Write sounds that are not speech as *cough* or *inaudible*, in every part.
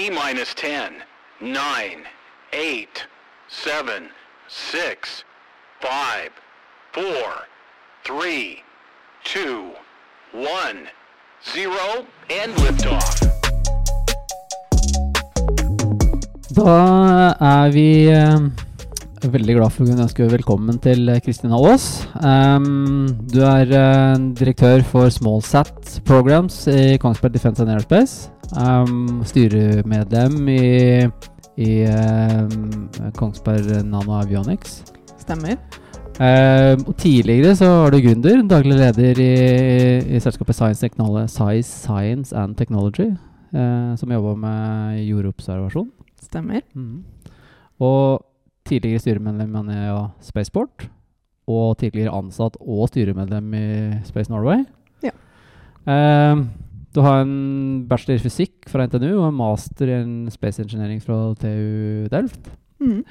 T minus 10, 9, 8, 7, 6, 5, 4, 3, 2, 1, 0, and liftoff. Da er vi eh, veldig glad for å kunne ønske velkommen til eh, Kristina Aas. Um, du er uh, direktør for SmallSat Programs i Kongsberg Defence and Aerospace. Um, styremedlem i, i um, Kongsberg Nano Avionics. Stemmer. Um, og tidligere så var du gründer, daglig leder i, i selskapet Science, Technolo- Science, Science and Technology, uh, som jobba med jordobservasjon. Stemmer. Mm. Og tidligere styremedlem i Spaceport. Og tidligere ansatt og styremedlem i Space Norway. Ja. Ehm, du har en bachelor i fysikk fra NTNU og en master i en space engineering fra TU Delft. Mm.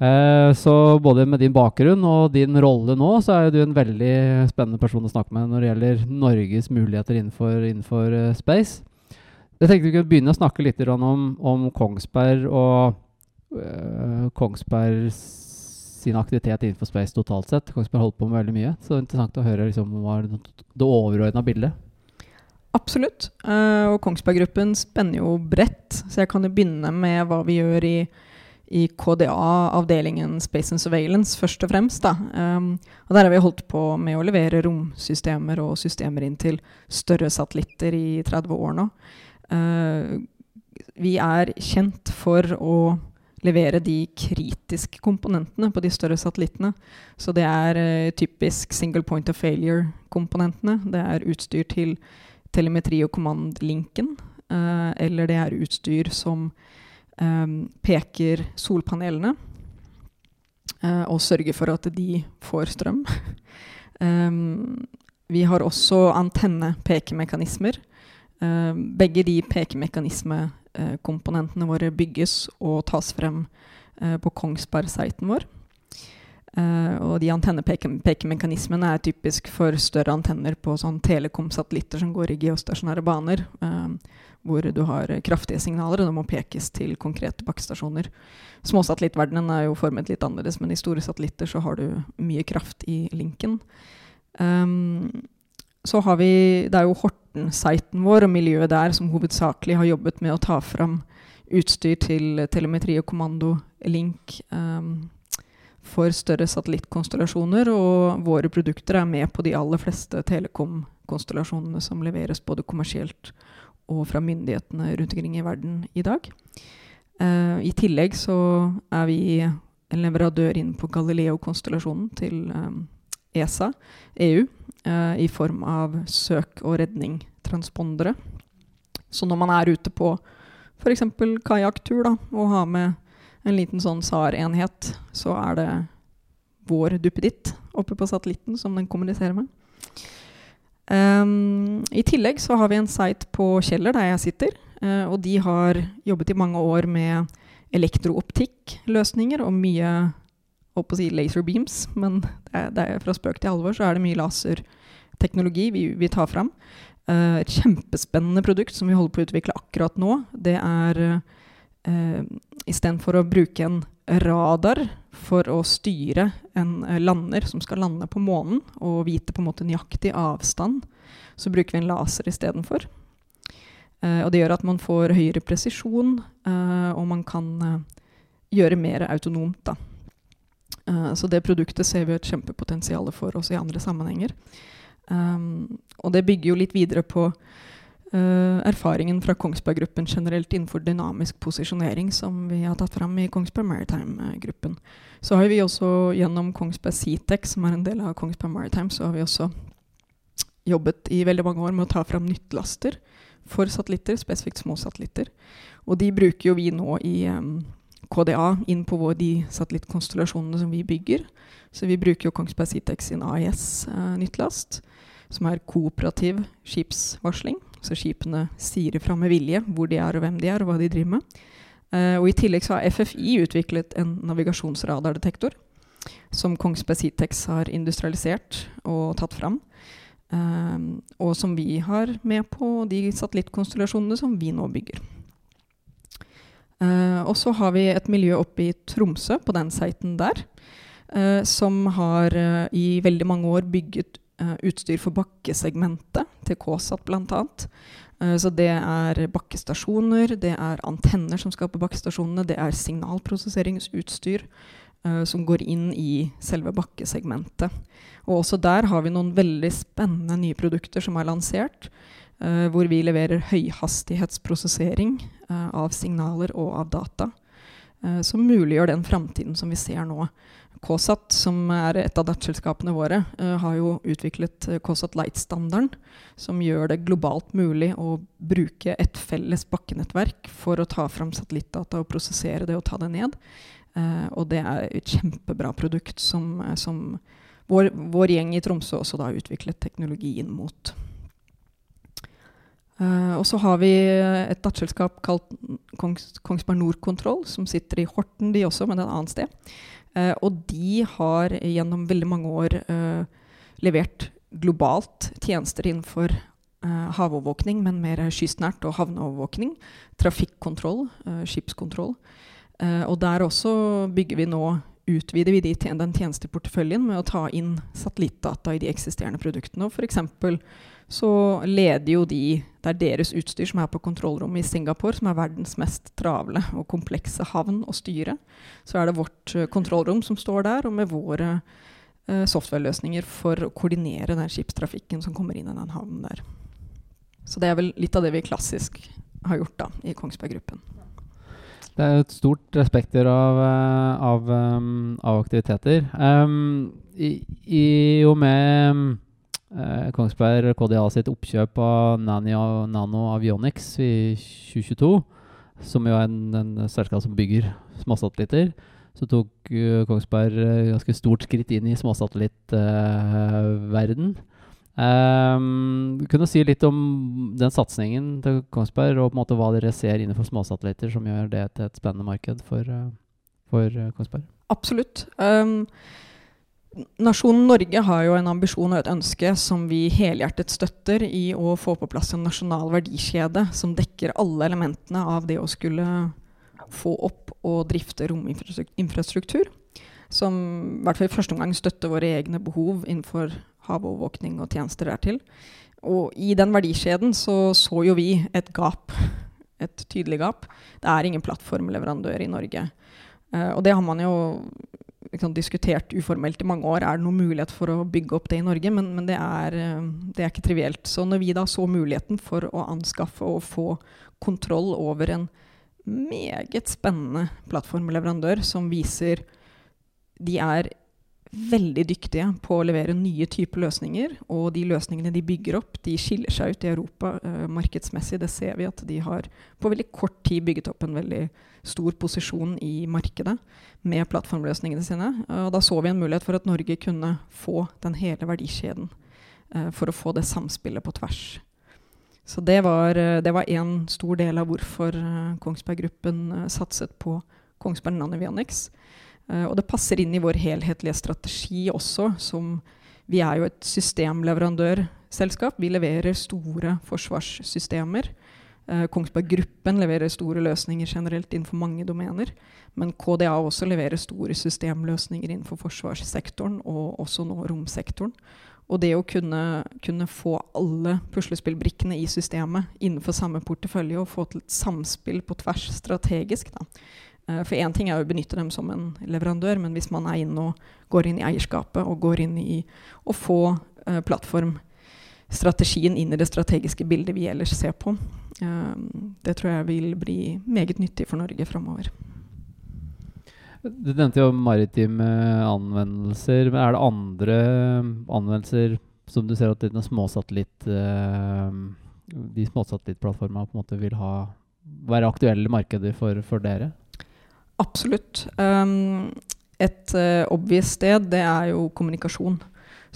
Eh, så både med din bakgrunn og din rolle nå, så er du en veldig spennende person å snakke med når det gjelder Norges muligheter innenfor, innenfor eh, space. Jeg tenkte vi kunne begynne å snakke litt om, om Kongsberg og Kongsberg sin aktivitet innenfor space totalt sett. Kongsberg holdt på med veldig mye, så det er interessant å høre liksom, hva det, det overordna bildet. Absolutt. Uh, og Kongsberg Gruppen spenner jo bredt, så jeg kan jo begynne med hva vi gjør i, i KDA, avdelingen Space and Surveillance, først og fremst. Um, og der har vi holdt på med å levere romsystemer og systemer inn til større satellitter i 30 år nå. Uh, vi er kjent for å levere de kritiske komponentene på de større satellittene. Så det er eh, typisk single point of failure-komponentene. Det er utstyr til telemetri- og kommandlinken. eh, eller det er utstyr som eh, peker solpanelene eh, og sørger for at de får strøm. Um, *laughs* vi har også antennepekemekanismer. Uh, begge de pekemekanismekomponentene våre bygges og tas frem uh, på Kongsberg-siten vår. Uh, og de antennepekemekanismene er typisk for større antenner på sånn telekom-satellitter som går i geostasjonære baner, hvor du har kraftige signaler, og det må pekes til konkrete bakkestasjoner. Småsatellittverdenen er jo formet litt annerledes, men i store satellitter så har du mye kraft i linken. Um, så har vi Det er jo Horten-siten vår og miljøet der som hovedsakelig har jobbet med å ta fram utstyr til telemetri og kommandolink um, for større satellittkonstellasjoner. Og våre produkter er med på de aller fleste telekom-konstellasjonene som leveres både kommersielt og fra myndighetene rundt omkring i verden i dag. Uh, I tillegg så er vi en leverandør inn på Galileo-konstellasjonen til um, ESA, EU, uh, i form av søk- og redning-transpondere. Så når man er ute på f.eks. kajakktur og har med en liten sånn SAR-enhet, så er det vår duppeditt oppe på satellitten som den kommuniserer med. Um, I tillegg så har vi en site på Kjeller, der jeg sitter. Uh, og de har jobbet i mange år med elektrooptikk-løsninger og mye holdt på å si laser beams, men det er, det er fra spøk til alvor så er det mye laserteknologi vi, vi tar fram. Uh, et kjempespennende produkt som vi holder på å utvikle akkurat nå, det er uh, istedenfor å bruke en radar for å styre en uh, lander som skal lande på månen, og vite på en måte nøyaktig avstand, så bruker vi en laser istedenfor. Uh, og det gjør at man får høyere presisjon, uh, og man kan gjøre mer autonomt. da. Uh, så det produktet ser vi et kjempepotensial for også i andre sammenhenger. Um, og det bygger jo litt videre på uh, erfaringen fra Kongsberg Gruppen generelt innenfor dynamisk posisjonering som vi har tatt fram i Kongsberg Maritime-gruppen. Så har vi også gjennom Kongsberg Citec, som er en del av Kongsberg Maritime, så har vi også jobbet i veldig mange år med å ta fram nyttlaster for satellitter, spesifikt små satellitter. Og de bruker jo vi nå i um, KDA inn på vår, de satellittkonstellasjonene som vi bygger. Så vi bruker jo Kongsberg Citex sin AIS-nyttlast, som er kooperativ skipsvarsling. Så skipene sier ifra med vilje hvor de er, og hvem de er, og hva de driver med. Eh, og I tillegg så har FFI utviklet en navigasjonsradardetektor som Kongsberg Citex har industrialisert og tatt fram. Um, og som vi har med på de satellittkonstellasjonene som vi nå bygger. Eh, og så har vi et miljø oppe i Tromsø, på den siten der, uh, som har uh, i veldig mange år bygget utstyr for bakkesegmentet til KSAT bl.a. Uh, så det er bakkestasjoner, det er antenner som skal på bakkestasjonene, det er signalprosesseringsutstyr uh, som går inn i selve bakkesegmentet. Og også der har vi noen veldig spennende nye produkter som er lansert. Uh, hvor vi leverer høyhastighetsprosessering av signaler og av data. som muliggjør den framtiden som vi ser nå. KSAT, som er et av datterselskapene våre, har jo utviklet KSAT Light-standarden, som gjør det globalt mulig å bruke et felles bakkenettverk for å ta fram satellittdata og prosessere det og ta det ned. Og det er et kjempebra produkt som, som vår, vår, gjeng i Tromsø også da utviklet teknologien mot. Og så har vi et datterselskap kalt Kongs, Kongsberg Nordkontroll, som sitter i Horten, de også, men et annet sted. Uh, og de har gjennom veldig mange år uh, levert globalt tjenester innenfor uh, havovervåkning, men mer kystnært og havneovervåkning. Trafikkontroll, skipskontroll. og der også bygger vi nå utvider vi de den tjenesteporteføljen med å ta inn satellittdata i de eksisterende produktene. Og F.eks. så leder jo de Det er deres utstyr som er på kontrollrommet i Singapore, som er verdens mest travle og komplekse havn å styre. Så er det vårt uh, kontrollrom som står der, og med våre eh, software-løsninger for å koordinere den skipstrafikken som kommer inn i den havnen der. Så det er vel litt av det vi klassisk har gjort da, i Kongsberg Gruppen. Det er et stort spekter av, eh, av, um, av aktiviteter. Um, i, i, og med uh, Kongsberg KDA sitt oppkjøp av Nano, Nano Avionics i 2022, som jo er en, en selskap som bygger småsatellitter, så tok uh, Kongsberg ganske stort skritt inn i småsatellittverden. Um, kunne du si litt om den satsingen til Kongsberg, og på en måte hva dere ser innenfor småsatellitter som gjør det til et spennende marked for, uh, for uh, Kongsberg? Absolutt. Um, nasjonen Norge har jo en ambisjon og et ønske som vi helhjertet støtter i å få på plass en nasjonal verdikjede som dekker alle elementene av det å skulle få opp og drifte rominfrastruktur. Som i hvert fall i første omgang støtter våre egne behov innenfor havovervåkning og tjenester dertil. Og i den verdikjeden så, så jo vi et gap. Et tydelig gap. Det er ingen plattformleverandør i Norge. Uh, og det har man jo liksom, diskutert uformelt i mange år. Er det noen mulighet for å bygge opp det i Norge? Men, men det, er, uh, det, er, ikke trivielt. Så når vi da så muligheten for å anskaffe og få kontroll over en meget spennende plattformleverandør som viser de er veldig dyktige på å levere nye typer løsninger. Og de løsningene de bygger opp, de skiller seg ut i Europa eh, markedsmessig. Det ser vi at de har på veldig kort tid bygget opp en veldig stor posisjon i markedet med plattformløsningene sine. Uh, og da så vi en mulighet for at Norge kunne få den hele verdikjeden Eh, for å få det samspillet på tvers. Så det var, det var en stor del av hvorfor Kongsberg Gruppen satset på Kongsberg Nanovionics. Uh, og det passer inn i vår helhetlige strategi også, som vi er jo et systemleverandørselskap. Vi leverer store forsvarssystemer. Uh, Kongsberg Gruppen leverer store løsninger generelt innenfor mange domener. Men KDA også leverer store systemløsninger innenfor forsvarssektoren og også nå romsektoren. Og det å kunne, kunne få alle puslespillbrikkene i systemet innenfor samme portefølje og få til et samspill på tvers strategisk, da, Eh, for én ting er å benytte dem som en leverandør, men hvis man er inne og går inn i eierskapet og går inn i å få uh, plattformstrategien inn i det strategiske bildet vi ellers ser på, uh, det tror jeg vil bli meget nyttig for Norge framover. Du nevnte jo maritime anvendelser. Men er det andre anvendelser som du ser at denne småsatellitt, uh, de småsatellittplattformene vil ha, være aktuelle markeder for, for dere? Absolutt. Um, et uh, obvious sted, det er jo kommunikasjon.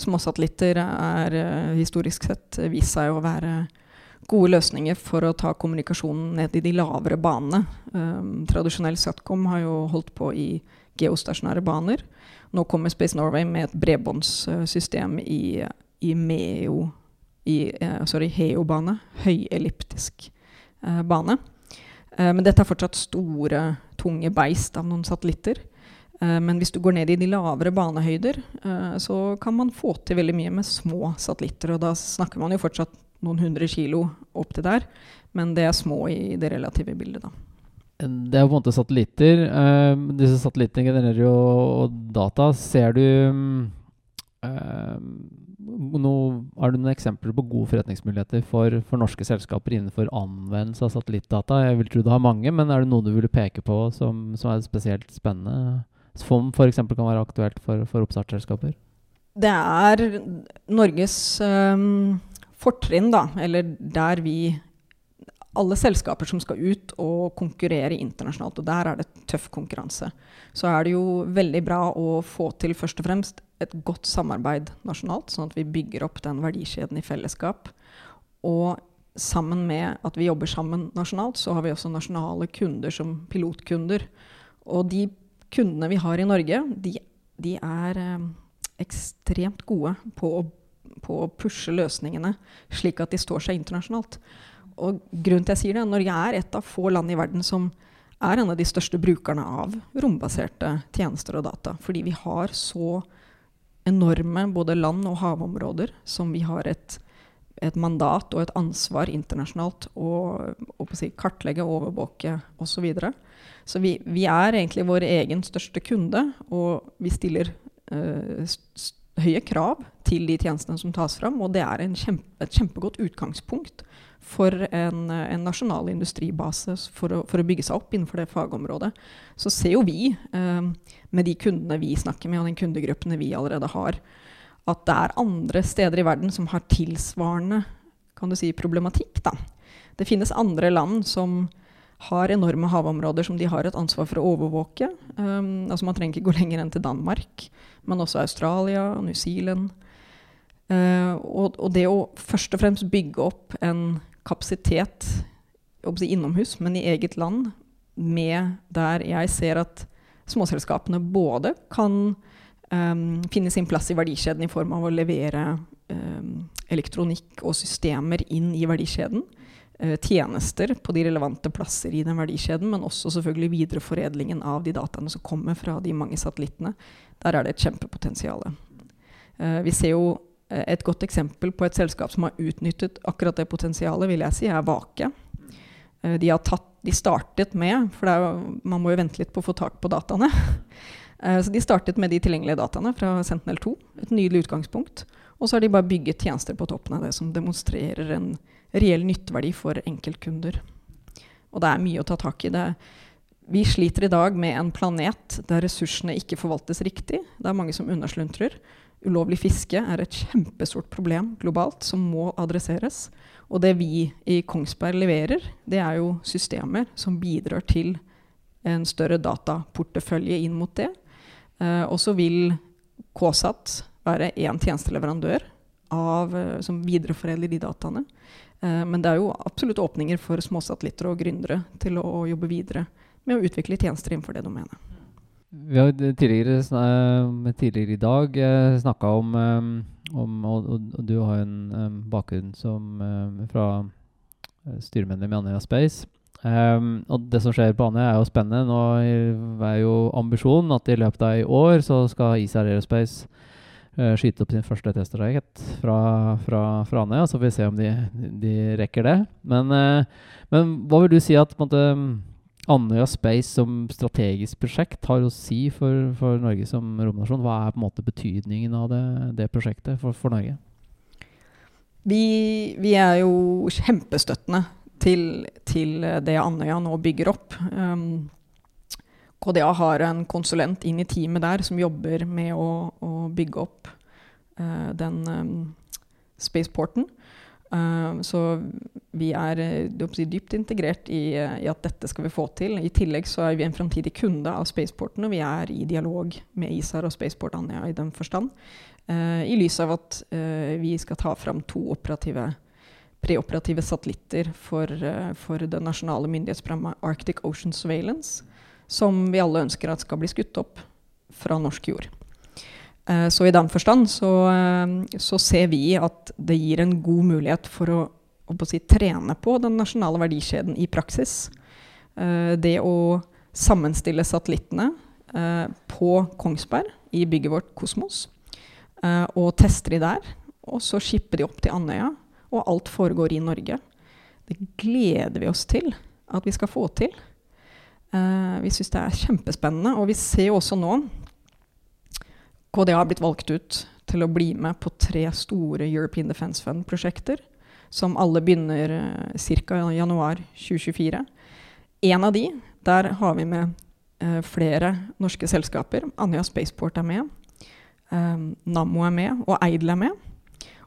Småsatellitter er uh, historisk sett vist seg å være gode løsninger for å ta kommunikasjonen ned i de lavere banene. Um, tradisjonell Satcom har jo holdt på i geostasjonære baner. Nå kommer Space Norway med et bredbåndssystem i, i MEO i, uh, sorry, HEO-bane. Høyelliptisk bane. Eh, men dette er fortsatt store, tunge beist av noen satellitter. Eh, men hvis du går ned i de lavere banehøyder, eh, så kan man få til veldig mye med små satellitter. Og da snakker man jo fortsatt noen hundre kilo opp til der, men det er små i det relative bildet, da. Det er på en måte satellitter. Disse satellittene genererer jo data. Ser du noe, Har du noen eksempler på gode forretningsmuligheter for, for, norske selskaper innenfor anvendelse av satellittdata? Jeg vil tro du har mange, men er det noe du ville peke på som, som er spesielt spennende? Som f.eks. kan være aktuelt for, for oppstartsselskaper? Det er Norges um, fortrinn, da, eller der vi alle selskaper som skal ut og konkurrere internasjonalt, og der er det tøff konkurranse, så er det jo veldig bra å få til først og fremst et godt samarbeid nasjonalt, sånn at vi bygger opp den verdikjeden i fellesskap. Og sammen med at vi jobber sammen nasjonalt, så har vi også nasjonale kunder som pilotkunder. Og de kundene vi har i Norge, de, de er eh, ekstremt gode på å, på å pushe løsningene slik at de står seg internasjonalt. Og grunnen til jeg sier det, Norge er et av få land i verden som er en av de største brukerne av rombaserte tjenester og data. Fordi vi har så enorme både land- og havområder som vi har et, et mandat og et ansvar internasjonalt å, si, kartlegge, overvåke osv. Så, videre. så vi, vi, er egentlig vår egen største kunde, og vi stiller uh, høye krav til de tjenestene som tas fram. Og det er kjempe, et kjempegodt utgangspunkt for en, en nasjonal industribase for å, for å, bygge seg opp innenfor det fagområdet. Så ser jo vi, eh, med de kundene vi snakker med, og den kundegruppene vi allerede har, at det er andre steder i verden som har tilsvarende si, problematikk. Da. Det finnes andre land som har enorme havområder som de har et ansvar for å overvåke. Um, altså Man trenger ikke gå *laughs* lenger enn til Danmark, men også Australia, og New Zealand. Uh, og, og, det å først og fremst bygge opp en kapasitet si, innomhus, men i eget land, med der jeg ser at småselskapene både kan um, finne sin plass i verdikjeden i form av å levere um, elektronikk og systemer inn i verdikjeden. Uh, tjenester på de relevante plasser i den verdikjeden, men også selvfølgelig videreforedlingen av de dataene som kommer fra de mange satellittene. Der er det et kjempepotensial. Uh, vi ser jo Eh, et godt eksempel på et selskap som har utnyttet akkurat det potensialet, vil jeg si, er Vake. Eh, de, tatt, de startet med For er, man må jo vente litt på å få tak på dataene. *laughs* Eh, så de startet med de tilgjengelige dataene fra Sentinel-2. Et nydelig utgangspunkt. Og så har de bare bygget tjenester på toppen av det som demonstrerer en reell nytteverdi for enkeltkunder. Og det er mye å ta tak i. det. Vi sliter i dag med en planet der ressursene ikke forvaltes riktig. Det er mange som undersluntrer. Ulovlig fiske er et kjempestort problem globalt som må adresseres. Og det vi i Kongsberg leverer, det er jo systemer som bidrar til en større dataportefølje inn mot det. Eh, og så vil KSAT være én tjenesteleverandør av, eh, som videreforedler de dataene. Eh, men det er jo absolutt åpninger for småsatellitter og gründere til å, å jobbe videre med å utvikle tjenester innenfor det domenet. Vi har tidligere, tidligere i dag eh, snakka om, eh, om og, og, du har en bakgrunn som fra styremedlem i Andøya Space. Um, og det som skjer på Andøya, er jo spennende. Nå er jo ambisjonen at i løpet av i år så skal ISAR Aerospace uh, skyte opp sin første testerrakett fra, fra, fra Andøya. Så får vi se om de, de rekker det. Men, uh, men, hva vil du si at på en måte Andøya Space som strategisk prosjekt har å si for, for, Norge som romnasjon? Hva er på en måte betydningen av det, det prosjektet for, for Norge? Vi, vi, er jo kjempestøttende til, til, det Andøya nå bygger opp. Um, KDA har en konsulent inn i teamet der som jobber med å, å bygge opp uh, den um, spaceporten. Uh, så vi er uh, dypt integrert i, uh, i, at dette skal vi få til. I tillegg så er vi en framtidig kunde av Spaceporten, og vi er i dialog med ISAR og Spaceport Andøya i den forstand. I lys av at vi skal ta fram to operative, preoperative satellitter for, for det nasjonale myndighetsprogrammet Arctic Ocean Surveillance, som vi alle ønsker at skal bli skutt opp fra norsk jord. Eh, så i den forstand så, eh, så, ser vi at det gir en god mulighet for å, å si, trene på den nasjonale verdikjeden i praksis. Eh, det å sammenstille satellittene på Kongsberg i bygget vårt Kosmos, og teste de der. Og så shippe de opp til Andøya, og alt foregår i Norge. Det gleder vi oss til at vi skal få til. Vi syns det er kjempespennende. Og vi ser også nå KDA har blitt valgt ut til å bli med på tre store European Defence Fund-prosjekter, som alle begynner uh, ca. januar 2024. En av de, der har vi med uh, flere norske selskaper. Andøya Spaceport er med. Um, Nammo er med, og Eidel er med.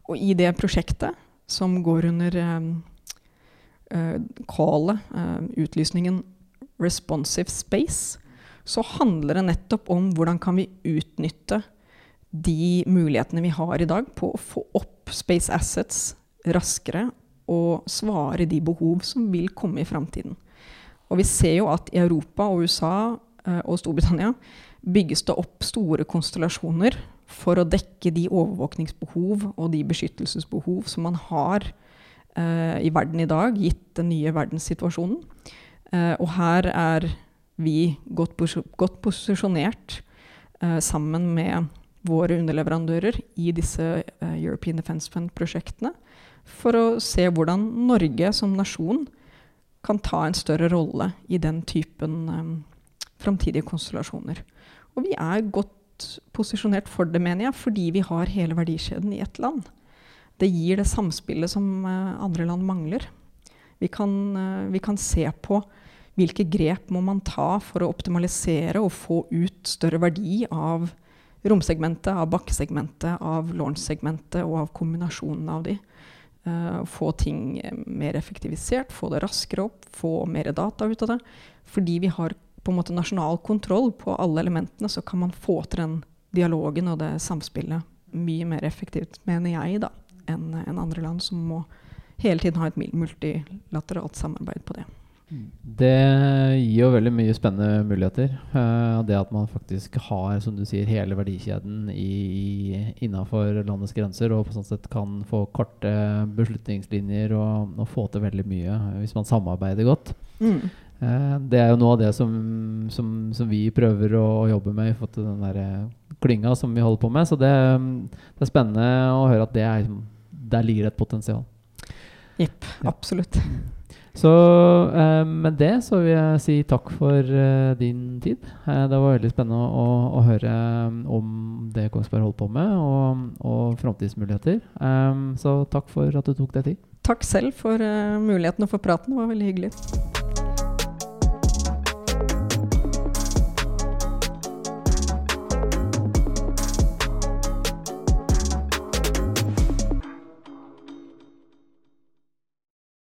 Og i det prosjektet, som går under uh, callet, uh, utlysningen 'Responsive Space', så handler det nettopp om hvordan kan vi utnytte de mulighetene vi har i dag på å få opp space assets raskere og svare de behov som vil komme i framtiden. Og vi ser jo at i Europa og USA uh, og Storbritannia bygges det opp store konstellasjoner for å dekke de overvåkningsbehov og de beskyttelsesbehov som man har uh, i verden i dag, gitt den nye verdenssituasjonen. Uh, og her er vi godt, pos godt posisjonert uh, sammen med våre underleverandører i disse European Defence Fund-prosjektene for å se hvordan Norge som nasjon kan ta en større rolle i den typen um, framtidige konstellasjoner. Og vi er godt posisjonert for det, mener jeg, fordi vi har hele verdikjeden i ett land. Det gir det samspillet som uh, andre land mangler. Vi kan, uh, vi kan, se på hvilke grep må man ta for å optimalisere og få ut større verdi av romsegmentet, av bakkesegmentet, av launch-segmentet og av kombinasjonen av de. Uh, få ting mer effektivisert, få det raskere opp, få mer data ut av det. Fordi vi har på en måte nasjonal kontroll på alle elementene, så kan man få til den dialogen og det samspillet mye mer effektivt, mener jeg, da, enn en andre land som må hele tiden ha et multilateralt samarbeid på det. Det gir jo veldig mye spennende muligheter. Uh, det at man faktisk har som du sier, hele verdikjeden innafor landets grenser, og på sånn sett kan få korte beslutningslinjer og, og få til veldig mye hvis man samarbeider godt. Mm. Uh, det er jo noe av det som, som, som vi prøver å, å, jobbe med i forhold til den der eh, klynga som vi holder på med. Så det, det er spennende å høre at det er, der ligger et potensial. Jepp. Absolutt. Så eh, med det så vil jeg si takk for eh, din tid. Eh, det var veldig spennende å, å, høre om det Kongsberg holdt på med, og, og framtidsmuligheter. Eh, så takk for at du tok deg tid. Takk selv for muligheten å få praten. Det var veldig hyggelig.